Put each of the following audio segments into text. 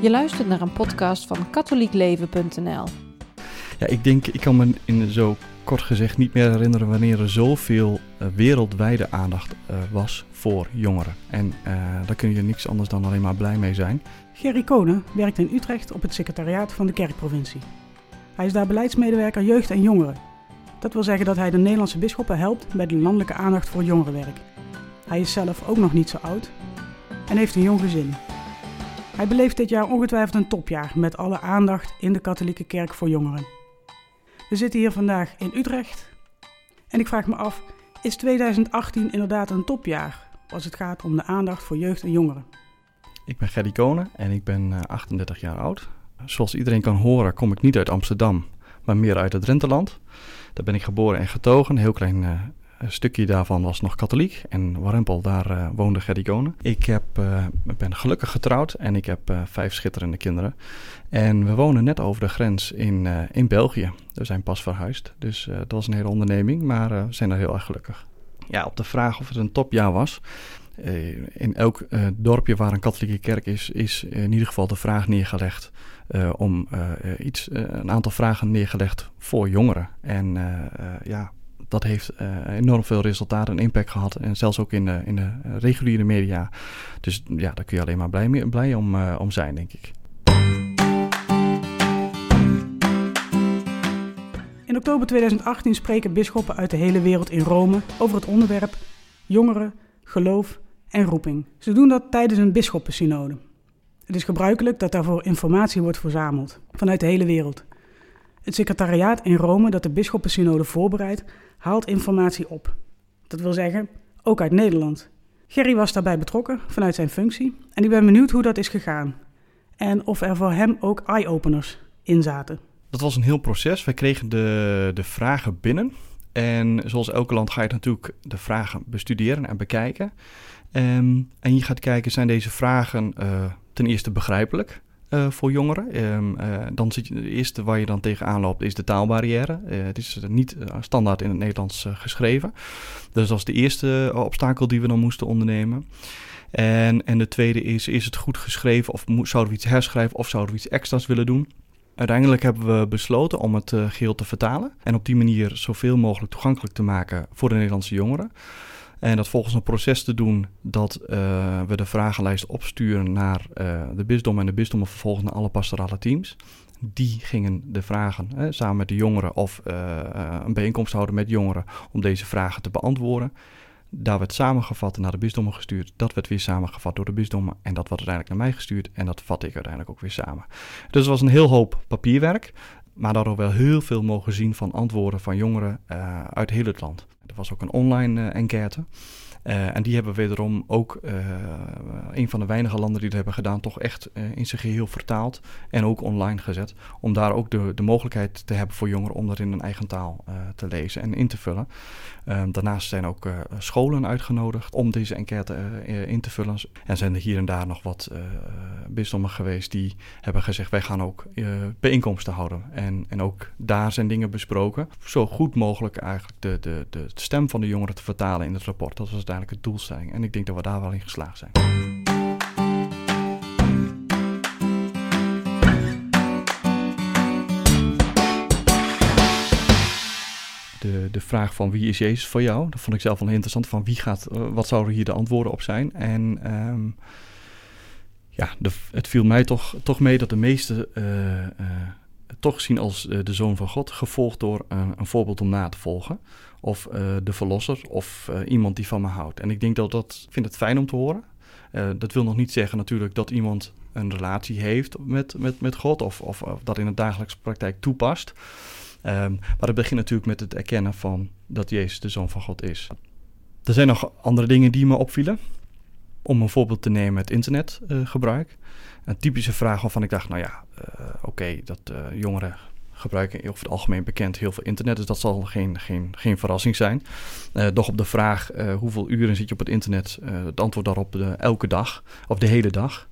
Je luistert naar een podcast van katholiekleven.nl. Ja, ik denk, ik kan me in zo kort gezegd niet meer herinneren wanneer er zoveel uh, wereldwijde aandacht uh, was voor jongeren. En uh, daar kun je niks anders dan alleen maar blij mee zijn. Gerry Konen werkt in Utrecht op het secretariaat van de kerkprovincie. Hij is daar beleidsmedewerker jeugd en jongeren. Dat wil zeggen dat hij de Nederlandse bisschoppen helpt bij de landelijke aandacht voor jongerenwerk. Hij is zelf ook nog niet zo oud en heeft een jong gezin. Hij beleeft dit jaar ongetwijfeld een topjaar met alle aandacht in de katholieke kerk voor jongeren. We zitten hier vandaag in Utrecht en ik vraag me af, is 2018 inderdaad een topjaar als het gaat om de aandacht voor jeugd en jongeren? Ik ben Gerry Konen en ik ben 38 jaar oud. Zoals iedereen kan horen kom ik niet uit Amsterdam, maar meer uit het Drenteland. Daar ben ik geboren en getogen, een heel klein uh, een stukje daarvan was nog katholiek en Warempel, daar uh, woonde Gerry Konen. Ik heb, uh, ben gelukkig getrouwd en ik heb uh, vijf schitterende kinderen. En we wonen net over de grens in, in België. We zijn pas verhuisd, dus dat was een hele onderneming, maar we zijn er heel erg gelukkig. Ja, op de vraag of het een topjaar was. in elk dorpje waar een katholieke kerk is, is in ieder geval de vraag neergelegd om iets, een aantal vragen neergelegd voor jongeren. En ja, dat heeft uh, enorm veel resultaten en impact gehad. En zelfs ook in de, in de reguliere media. Dus ja, daar kun je alleen maar blij, blij om, uh, om zijn, denk ik. In oktober 2018 spreken bisschoppen uit de hele wereld in Rome over het onderwerp jongeren, geloof en roeping. Ze doen dat tijdens een bisschoppensynode. Het is gebruikelijk dat daarvoor informatie wordt verzameld vanuit de hele wereld. Het secretariaat in Rome dat de bisschoppensynode voorbereidt, haalt informatie op. Dat wil zeggen, ook uit Nederland. Gerry was daarbij betrokken vanuit zijn functie en ik ben benieuwd hoe dat is gegaan. En of er voor hem ook eye-openers in zaten. Dat was een heel proces. Wij kregen de, de vragen binnen. En zoals elke land ga je natuurlijk de vragen bestuderen en bekijken. Um, en je gaat kijken, zijn deze vragen uh, ten eerste begrijpelijk? Uh, voor jongeren. Um, dan zit de eerste waar je dan tegenaan loopt is de taalbarrière. Uh, het is niet standaard in het Nederlands geschreven. Dus dat is de eerste obstakel die we dan moesten ondernemen. En, en de tweede is, is het goed geschreven of zouden we iets herschrijven of zouden we iets extra's willen doen? Uiteindelijk hebben we besloten om het geheel te vertalen en op die manier zoveel mogelijk toegankelijk te maken voor de Nederlandse jongeren. En dat volgens een proces te doen dat uh, we de vragenlijst opsturen naar uh, de bisdom en de bisdommen vervolgens naar alle pastorale teams. Die gingen de vragen hè, samen met de jongeren of uh, een bijeenkomst houden met jongeren om deze vragen te beantwoorden. Daar werd samengevat en naar de bisdommen gestuurd. Dat werd weer samengevat door de bisdommen en dat werd uiteindelijk naar mij gestuurd en dat vat ik uiteindelijk ook weer samen. Dus het was een heel hoop papierwerk, maar daardoor wel heel veel mogen zien van antwoorden van jongeren uit heel het land. Er was ook een online uh, enquête. Uh, en die hebben wederom ook uh, een van de weinige landen die dat hebben gedaan, toch echt uh, in zijn geheel vertaald en ook online gezet. Om daar ook de, de mogelijkheid te hebben voor jongeren om dat in een eigen taal te lezen en in te vullen. daarnaast zijn ook scholen uitgenodigd om deze enquête in te vullen. En zijn er hier en daar nog wat bisdommen geweest die hebben gezegd: wij gaan ook bijeenkomsten houden. En, en ook daar zijn dingen besproken. Zo goed mogelijk eigenlijk de, de, de stem van de jongeren te vertalen in het rapport. Dat was uiteindelijk het doelstelling. En ik denk dat we daar wel in geslaagd zijn. De, de vraag van wie is Jezus voor jou, dat vond ik zelf wel interessant. Van wie gaat, uh, wat zouden hier de antwoorden op zijn? En um, ja, de, het viel mij toch, toch mee dat de meeste uh, toch zien als de zoon van God, gevolgd door een voorbeeld om na te volgen of uh, de verlosser of uh, iemand die van me houdt. En ik denk dat dat, ik vind het fijn om te horen. Dat wil nog niet zeggen natuurlijk dat iemand een relatie heeft met, met, met God of, of, dat in de dagelijkse praktijk toepast. Um, maar het begint natuurlijk met het erkennen van dat Jezus de Zoon van God is. Er zijn nog andere dingen die me opvielen. Om een voorbeeld te nemen, het internetgebruik. een typische vraag waarvan ik dacht, nou ja, oké, okay, dat jongeren gebruiken over het algemeen bekend heel veel internet. Dus dat zal geen, geen, geen verrassing zijn. Uh, doch op de vraag hoeveel uren zit je op het internet, uh, het antwoord daarop elke dag of de hele dag.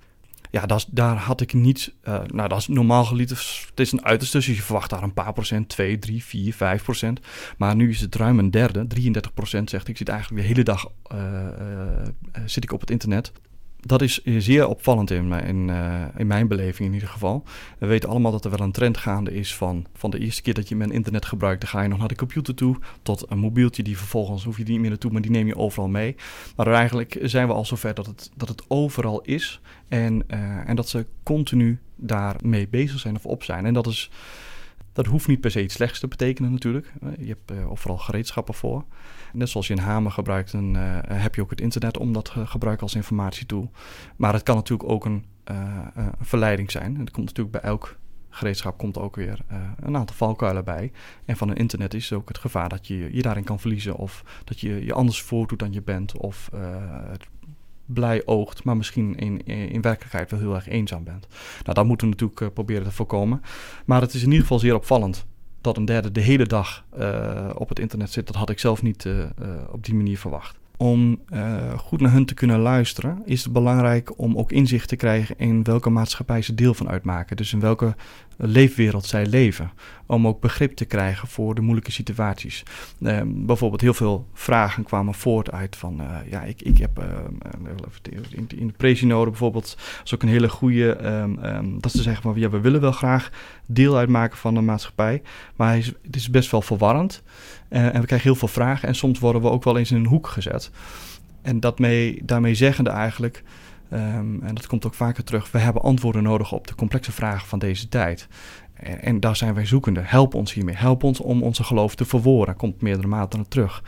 Ja, dat, daar had ik niet. nou, dat is normaal geliefd. Het is een uiterste, dus je verwacht daar een paar procent, 2, 3, 4, 5 procent. Maar nu is het ruim een derde, 33 procent zegt ik zit eigenlijk de hele dag zit ik op het internet. Dat is zeer opvallend in mijn, in, uh, in mijn beleving in ieder geval. We weten allemaal dat er wel een trend gaande is van, van de eerste keer dat je mijn internet gebruikt, dan ga je nog naar de computer toe, tot een mobieltje die vervolgens hoef je niet meer naartoe, maar die neem je overal mee. Maar eigenlijk zijn we al zover dat het, dat het overal is en, uh, en dat ze continu daarmee bezig zijn of op zijn. En dat is dat hoeft niet per se iets slechts te betekenen natuurlijk. Je hebt uh, overal gereedschappen voor. Net zoals je een hamer gebruikt, dan uh, heb je ook het internet om dat te gebruiken als informatietool. Maar het kan natuurlijk ook een, een verleiding zijn. En dat komt natuurlijk bij elk gereedschap komt ook weer een aantal valkuilen bij. En van een internet is ook het gevaar dat je je daarin kan verliezen. Of dat je je anders voordoet dan je bent. Of het blij oogt, maar misschien in, in werkelijkheid wel heel erg eenzaam bent. Nou, dat moeten we natuurlijk uh, proberen te voorkomen. Maar het is in ieder geval zeer opvallend dat een derde de hele dag uh, op het internet zit. Dat had ik zelf niet uh, op die manier verwacht om uh, goed naar hun te kunnen luisteren, is het belangrijk om ook inzicht te krijgen in welke maatschappij ze deel van uitmaken. Dus in welke leefwereld zij leven. Om ook begrip te krijgen voor de moeilijke situaties. Uh, bijvoorbeeld heel veel vragen kwamen voort uit van, uh, ja, ik, ik heb in, in de presinode bijvoorbeeld, is ook een hele goede, um, dat ze zeggen van, ja, we willen wel graag deel uitmaken van de maatschappij, maar het is best wel verwarrend. Uh, en we krijgen heel veel vragen en soms worden we ook wel eens in een hoek gezet. En dat mee, daarmee zeggende eigenlijk, um, en dat komt ook vaker terug, we hebben antwoorden nodig op de complexe vragen van deze tijd. En, en, daar zijn wij zoekende. Help ons hiermee. Help ons om onze geloof te verwoorden. Komt meerdere maten terug.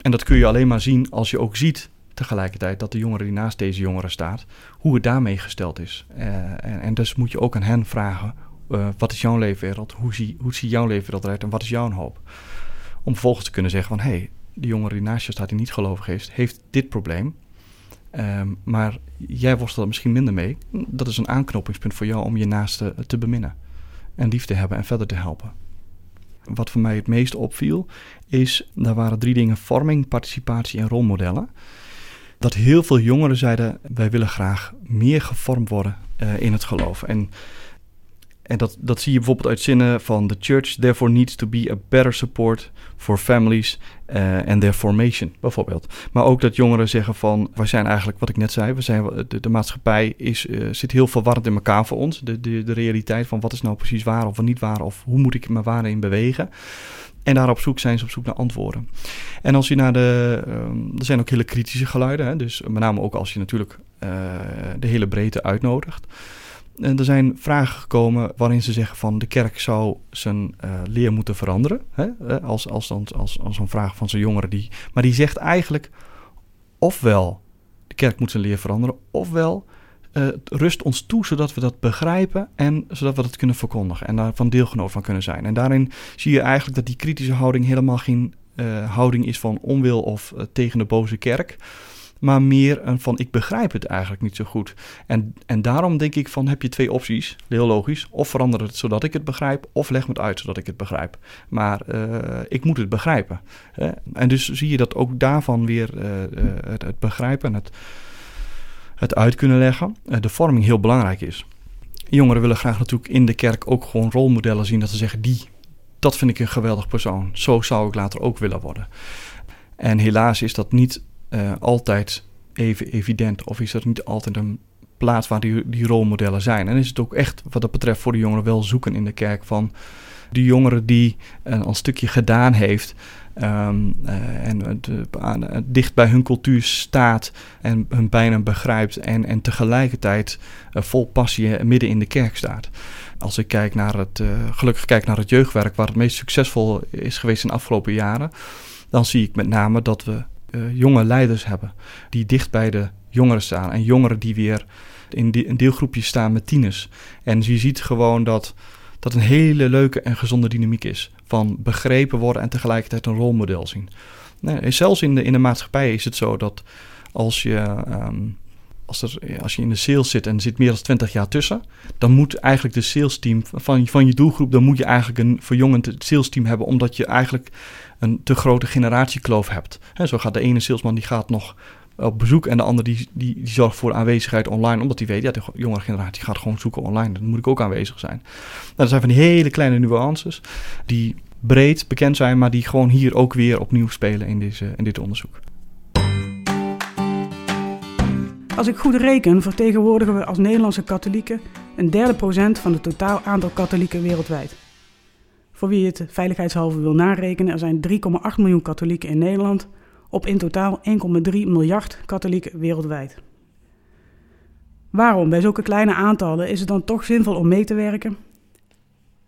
En dat kun je alleen maar zien als je ook ziet tegelijkertijd dat de jongere die naast deze jongeren staat, hoe het daarmee gesteld is. Uh, en, en, dus moet je ook aan hen vragen, uh, wat is jouw leefwereld? Hoe, zie, hoe ziet jouw leefwereld eruit en wat is jouw hoop? Om vervolgens te kunnen zeggen van... hé, hey, de jongere die naast je staat die niet gelovig is... heeft dit probleem. Um, maar jij worstelt er misschien minder mee. Dat is een aanknopingspunt voor jou om je naaste te beminnen. En lief te hebben en verder te helpen. Wat voor mij het meest opviel is... daar waren drie dingen. Vorming, participatie en rolmodellen. Dat heel veel jongeren zeiden... wij willen graag meer gevormd worden uh, in het geloof. En en dat, dat zie je bijvoorbeeld uit zinnen van the church therefore needs to be a better support for families uh, and their formation, bijvoorbeeld. Maar ook dat jongeren zeggen van, wij zijn eigenlijk, wat ik net zei, we zijn, de, maatschappij is, uh, zit heel verwarrend in elkaar voor ons. De, de, de realiteit van wat is nou precies waar of niet waar, of hoe moet ik me waarin bewegen. En daar op zoek zijn ze op zoek naar antwoorden. En als je naar de. Um, er zijn ook hele kritische geluiden. Hè? Dus met name ook als je natuurlijk uh, de hele breedte uitnodigt. En er zijn vragen gekomen waarin ze zeggen van de kerk zou zijn uh, leer moeten veranderen. Hè? Eh, als, als, dan, als, als een vraag van zijn jongeren. Die, maar die zegt eigenlijk ofwel de kerk moet zijn leer veranderen, ofwel rust ons toe zodat we dat begrijpen en zodat we dat kunnen verkondigen en daar van deelgenoot van kunnen zijn. En daarin zie je eigenlijk dat die kritische houding helemaal geen houding is van onwil of tegen de boze kerk maar meer een van ik begrijp het eigenlijk niet zo goed. En, en daarom denk ik van heb je twee opties, heel logisch. Of verander het zodat ik het begrijp, of leg me het uit zodat ik het begrijp. Maar uh, ik moet het begrijpen. Hè? En dus zie je dat ook daarvan weer uh, het, het, begrijpen en het, het uit kunnen leggen, de vorming heel belangrijk is. Jongeren willen graag natuurlijk in de kerk ook gewoon rolmodellen zien dat ze zeggen die, dat vind ik een geweldig persoon. Zo zou ik later ook willen worden. En helaas is dat niet uh, altijd even evident? Of is er niet altijd een plaats waar die, die rolmodellen zijn? En is het ook echt, wat dat betreft, voor de jongeren wel zoeken in de kerk van die jongeren die een, een stukje gedaan heeft. Um, uh, en uh, dicht bij hun cultuur staat en hun bijna begrijpt en, en tegelijkertijd uh, vol passie midden in de kerk staat. Als ik kijk naar het, gelukkig kijk naar het jeugdwerk waar het meest succesvol is geweest in de afgelopen jaren, dan zie ik met name dat we uh, jonge leiders hebben. Die dicht bij de jongeren staan. En jongeren die weer in die, een deelgroepje staan met tieners. En je ziet gewoon dat dat een hele leuke en gezonde dynamiek is. Van begrepen worden en tegelijkertijd een rolmodel zien. Nee, zelfs in de, in de maatschappij is het zo dat als je, um, als, er, als je in de sales zit en er zit meer dan 20 jaar tussen, dan moet eigenlijk de sales team van, van je doelgroep, dan moet je eigenlijk een verjongend sales team hebben, omdat je eigenlijk een te grote generatiekloof hebt. He, zo gaat de ene salesman die gaat nog op bezoek en de andere die, die, die zorgt voor aanwezigheid online, omdat hij weet, ja, de jongere generatie gaat gewoon zoeken online. Dan moet ik ook aanwezig zijn. Nou, dat zijn van die hele kleine nuances die breed bekend zijn, maar die gewoon hier ook weer opnieuw spelen in, deze, in dit onderzoek. Als ik goed reken, vertegenwoordigen we als Nederlandse katholieken een derde procent van het totaal aantal katholieken wereldwijd. Voor wie het veiligheidshalve wil narekenen, er zijn 3,8 miljoen katholieken in Nederland op in totaal 1,3 miljard katholieken wereldwijd. Waarom bij zulke kleine aantallen is het dan toch zinvol om mee te werken,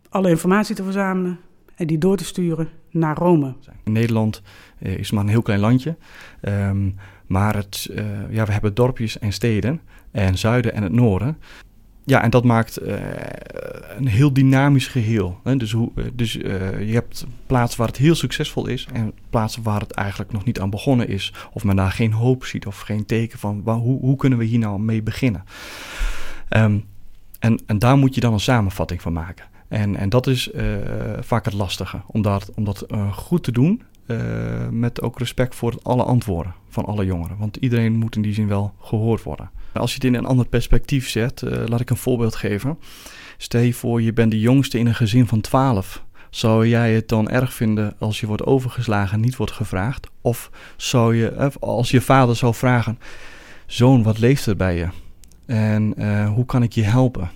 alle informatie te verzamelen en die door te sturen naar Rome? Nederland uh, is maar een heel klein landje, um, maar het, uh, ja, we hebben dorpjes en steden en zuiden en het noorden. Ja, en dat maakt uh, een heel dynamisch geheel. Hè? Dus, hoe, dus uh, je hebt plaatsen waar het heel succesvol is en plaatsen waar het eigenlijk nog niet aan begonnen is. Of men daar geen hoop ziet of geen teken van hoe, hoe kunnen we hier nou mee beginnen. Um, en, en daar moet je dan een samenvatting van maken. En, en dat is vaak het lastige, om dat goed te doen. Met ook respect voor alle antwoorden van alle jongeren. Want iedereen moet in die zin wel gehoord worden. Als je het in een ander perspectief zet, uh, laat ik een voorbeeld geven. Stel je voor, je bent de jongste in een gezin van 12. Zou jij het dan erg vinden als je wordt overgeslagen en niet wordt gevraagd? Of zou je, als je vader zou vragen: Zoon, wat leeft er bij je? En hoe kan ik je helpen?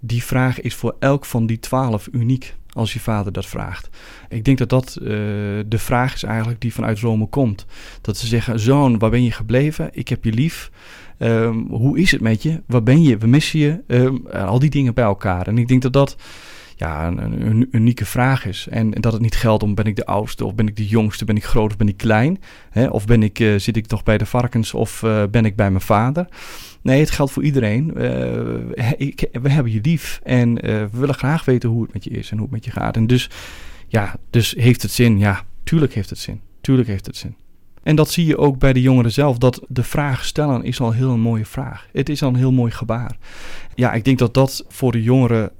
Die vraag is voor elk van die 12 uniek als je vader dat vraagt. Ik denk dat dat uh, de vraag is eigenlijk die vanuit Rome komt. Dat ze zeggen: Zoon, waar ben je gebleven? Ik heb je lief. Um, hoe is het met je? Waar ben je? We missen je? Um, al die dingen bij elkaar. En ik denk dat dat ja, een, unieke vraag is. En, dat het niet geldt om ben ik de oudste of ben ik de jongste, ben ik groot of ben ik klein? Hè? Of ben ik, uh, zit ik toch bij de varkens of uh, ben ik bij mijn vader? Nee, het geldt voor iedereen. Uh, ik, we hebben je lief en we willen graag weten hoe het met je is en hoe het met je gaat. En dus, ja, dus heeft het zin? Ja, tuurlijk heeft het zin. Tuurlijk heeft het zin. En dat zie je ook bij de jongeren zelf, dat de vraag stellen is al heel een mooie vraag. Het is al een heel mooi gebaar. Ja, ik denk dat dat voor de jongeren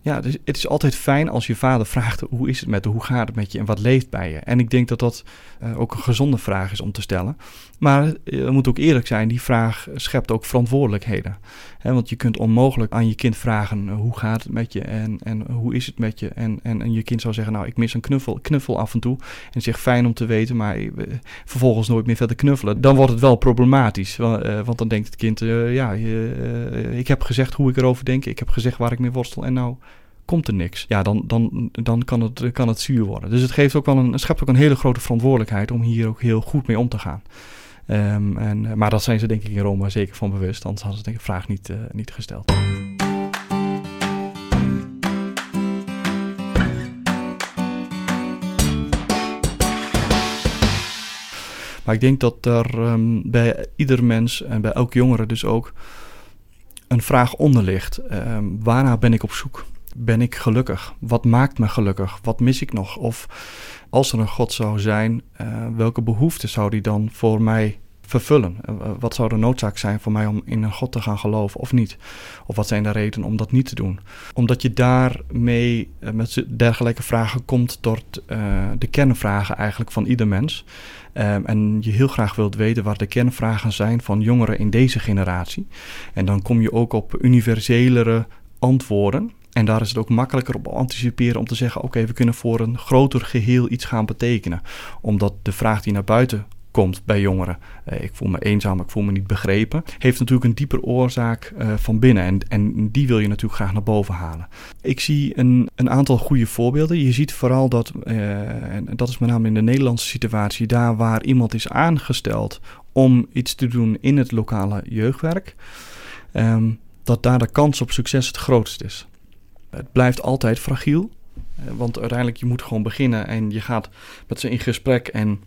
ja, dus het is altijd fijn als je vader vraagt hoe is het met je, hoe gaat het met je en wat leeft bij je. En ik denk dat dat uh, ook een gezonde vraag is om te stellen. Maar uh, we moeten ook eerlijk zijn, die vraag schept ook verantwoordelijkheden. He, want je kunt onmogelijk aan je kind vragen uh, hoe gaat het met je en, en hoe is het met je. En, en, je kind zou zeggen, nou ik mis een knuffel, knuffel af en toe. En zegt fijn om te weten, maar vervolgens nooit meer verder knuffelen. Dan wordt het wel problematisch. want dan denkt het kind, ja, ik heb gezegd hoe ik erover denk. Ik heb gezegd waar ik mee worstel en nou komt er niks. Ja, dan, dan, dan kan, het, kan het zuur worden. Dus het geeft ook wel een, schept ook een hele grote verantwoordelijkheid om hier ook heel goed mee om te gaan. Um, en, maar dat zijn ze denk ik in Rome zeker van bewust, anders hadden ze denk ik de vraag niet, uh, niet gesteld. Maar ik denk dat er um, bij ieder mens en bij elk jongere dus ook een vraag onder ligt. Um, waarna ben ik op zoek? Ben ik gelukkig? Wat maakt me gelukkig? Wat mis ik nog? Of als er een God zou zijn, uh, welke behoeften zou die dan voor mij vervullen? Uh, wat zou de noodzaak zijn voor mij om in een God te gaan geloven of niet? Of wat zijn de redenen om dat niet te doen? Omdat je daarmee met dergelijke vragen komt tot de kernvragen eigenlijk van ieder mens. Um, en je heel graag wilt weten waar de kernvragen zijn van jongeren in deze generatie. En dan kom je ook op universelere antwoorden. En daar is het ook makkelijker op anticiperen om te zeggen: oké, we kunnen voor een groter geheel iets gaan betekenen. Omdat de vraag die naar buiten komt bij jongeren, eh, ik voel me eenzaam, ik voel me niet begrepen, heeft natuurlijk een dieper oorzaak uh, van binnen. En, en die wil je natuurlijk graag naar boven halen. Ik zie een, een aantal goede voorbeelden. Je ziet vooral dat, uh, en dat is met name in de Nederlandse situatie, daar waar iemand is aangesteld om iets te doen in het lokale jeugdwerk. Um, dat daar de kans op succes het grootst is. Het blijft altijd fragiel. Eh, want uiteindelijk je moet gewoon beginnen en je gaat met ze in gesprek en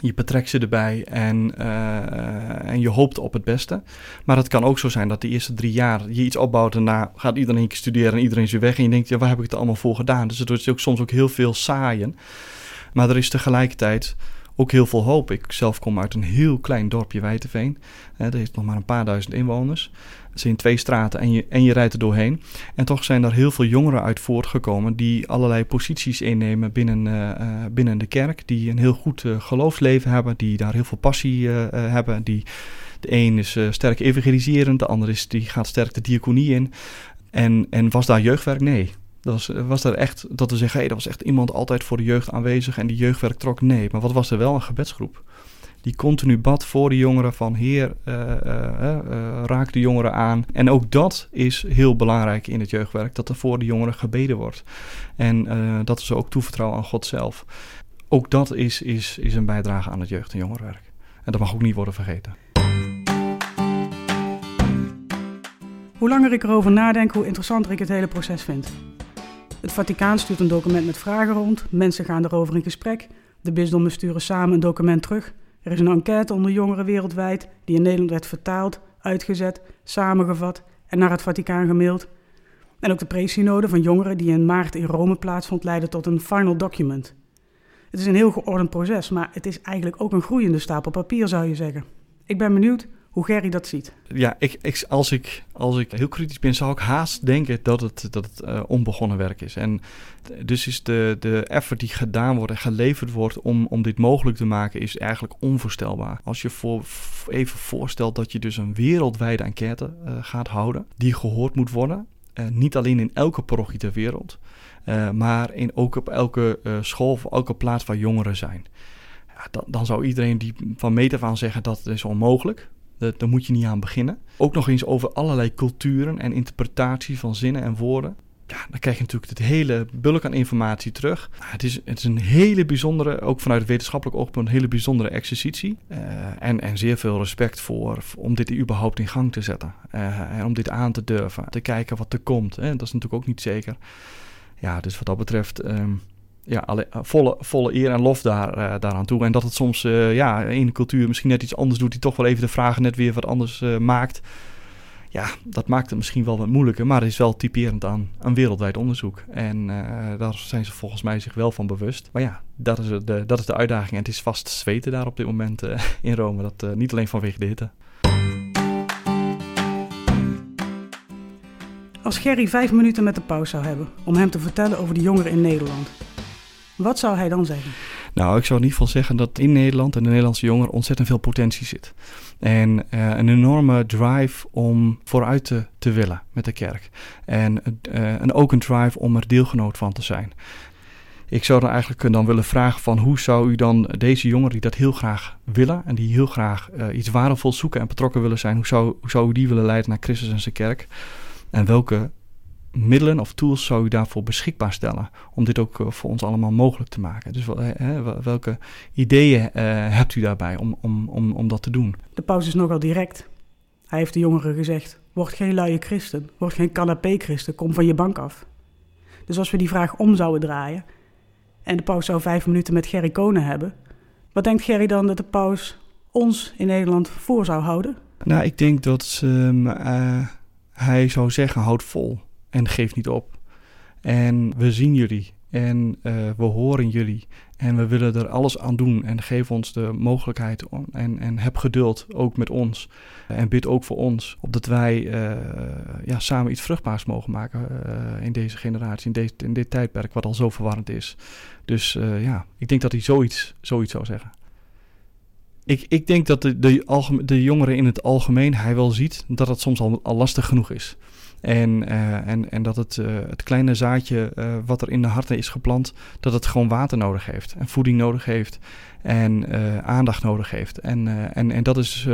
je betrekt ze erbij en, uh, en je hoopt op het beste. Maar het kan ook zo zijn dat de eerste drie jaar je iets opbouwt en daarna gaat iedereen studeren en iedereen is weer weg. En je denkt, ja, waar heb ik het allemaal voor gedaan? Dus het wordt ook soms ook heel veel saaien. Maar er is tegelijkertijd ook heel veel hoop. Ik zelf kom uit een heel klein dorpje Wijtenveen. dat heeft nog maar een paar duizend inwoners. Het zijn twee straten en je, en je rijdt er doorheen. En toch zijn er heel veel jongeren uit voortgekomen die allerlei posities innemen binnen, uh, binnen de kerk. Die een heel goed uh, geloofsleven hebben, die daar heel veel passie hebben. Die, de een is sterk evangeliserend, de ander is, die gaat sterk de diaconie in. En, en was daar jeugdwerk? Nee. Dat was, was er echt, dat we zeggen, hey, was echt iemand altijd voor de jeugd aanwezig en die jeugdwerk trok? Nee. Maar wat was er wel? Een gebedsgroep die continu bad voor de jongeren van Heer, uh, raak de jongeren aan. En ook dat is heel belangrijk in het jeugdwerk, dat er voor de jongeren gebeden wordt. En dat is ook toevertrouwen aan God zelf. Ook dat is, is, is een bijdrage aan het jeugd- en jongerenwerk. En dat mag ook niet worden vergeten. Hoe langer ik erover nadenk, hoe interessanter ik het hele proces vind. Het Vaticaan stuurt een document met vragen rond, mensen gaan erover in gesprek, de bisdommen sturen samen een document terug. Er is een enquête onder jongeren wereldwijd die in Nederland werd vertaald, uitgezet, samengevat en naar het Vaticaan gemaild. En ook de presynode van jongeren die in maart in Rome plaatsvond leidde tot een final document. Het is een heel geordend proces, maar het is eigenlijk ook een groeiende stapel papier zou je zeggen. Ik ben benieuwd hoe Gerry dat ziet. Ja, ik, ik, als, ik, als ik heel kritisch ben, zou ik haast denken dat het, dat het uh, onbegonnen werk is. En dus is de, de effort die gedaan wordt en geleverd wordt om, om dit mogelijk te maken, is eigenlijk onvoorstelbaar. Als je voor, even voorstelt dat je dus een wereldwijde enquête uh, gaat houden, die gehoord moet worden. Uh, niet alleen in elke parochie ter wereld, maar in, ook op elke school of elke plaats waar jongeren zijn. Ja, dan, dan zou iedereen die van meet af aan zeggen dat is onmogelijk. Daar moet je niet aan beginnen. Ook nog eens over allerlei culturen en interpretatie van zinnen en woorden. Ja, dan krijg je natuurlijk het hele bulk aan informatie terug. het, is, het is een hele bijzondere, ook vanuit wetenschappelijk oogpunt, een hele bijzondere exercitie. Uh, en, en zeer veel respect voor om dit überhaupt in gang te zetten. Uh, en om dit aan te durven, te kijken wat er komt. Hè. Dat is natuurlijk ook niet zeker. Ja, dus wat dat betreft... Um, ja, alle, eh, volle, volle eer en lof daar, uh, daaraan toe. En dat het soms uh, ja, in cultuur misschien net iets anders doet, die toch wel even de vragen net weer wat anders maakt. Ja, dat maakt het misschien wel wat moeilijker, maar het is wel typerend aan een wereldwijd onderzoek. En daar zijn ze volgens mij zich wel van bewust. Maar ja, dat is de, dat is de uitdaging. En het is vast zweten daar op dit moment in Rome. Dat, niet alleen vanwege de hitte. Als Gerry vijf minuten met de paus zou hebben om hem te vertellen over de jongeren in Nederland, wat zou hij dan zeggen? Nou, ik zou in ieder geval zeggen dat in Nederland en de Nederlandse jongeren ontzettend veel potentie zit. En uh, een enorme drive om vooruit te, te willen met de kerk. En, uh, en ook een drive om er deelgenoot van te zijn. Ik zou dan eigenlijk dan willen vragen van hoe zou u dan deze jongeren die dat heel graag willen en die heel graag iets waardevols zoeken en betrokken willen zijn, hoe zou, hoe zou u die willen leiden naar Christus en zijn kerk? En welke middelen of tools zou u daarvoor beschikbaar stellen om dit ook voor ons allemaal mogelijk te maken? Dus welke ideeën uh, hebt u daarbij om, om, om, om dat te doen? De paus is nogal direct. Hij heeft de jongeren gezegd: word geen luie christen, word geen canapé-christen, kom van je bank af. Dus als we die vraag om zouden draaien en de paus zou vijf minuten met Gerry Konen hebben, wat denkt Gerry dan dat de paus ons in Nederland voor zou houden? Nou, ik denk dat um, uh, hij zou zeggen: houd vol en geef niet op. En we zien jullie en uh, we horen jullie en we willen er alles aan doen en geef ons de mogelijkheid om, en, en heb geduld ook met ons en bid ook voor ons, opdat wij uh, ja, samen iets vruchtbaars mogen maken uh, in deze generatie, in, deze, in dit tijdperk wat al zo verwarrend is. Dus ja, ik denk dat hij zoiets, zoiets zou zeggen. Ik, ik denk dat de, de, de jongeren in het algemeen, hij wel ziet dat het soms al, al lastig genoeg is. En, uh, en, en dat het, uh, het kleine zaadje uh, wat er in de harten is geplant, dat het gewoon water nodig heeft. En voeding nodig heeft. En aandacht nodig heeft. En, en, en dat, is,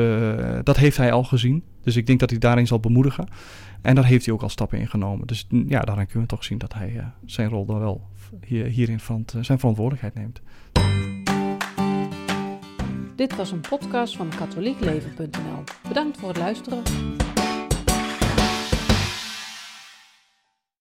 dat heeft hij al gezien. Dus ik denk dat hij daarin zal bemoedigen. En daar heeft hij ook al stappen in genomen. Dus ja, daarin kunnen we toch zien dat hij zijn rol dan wel hier, hierin verant, zijn verantwoordelijkheid neemt. Dit was een podcast van katholiekleven.nl. Bedankt voor het luisteren.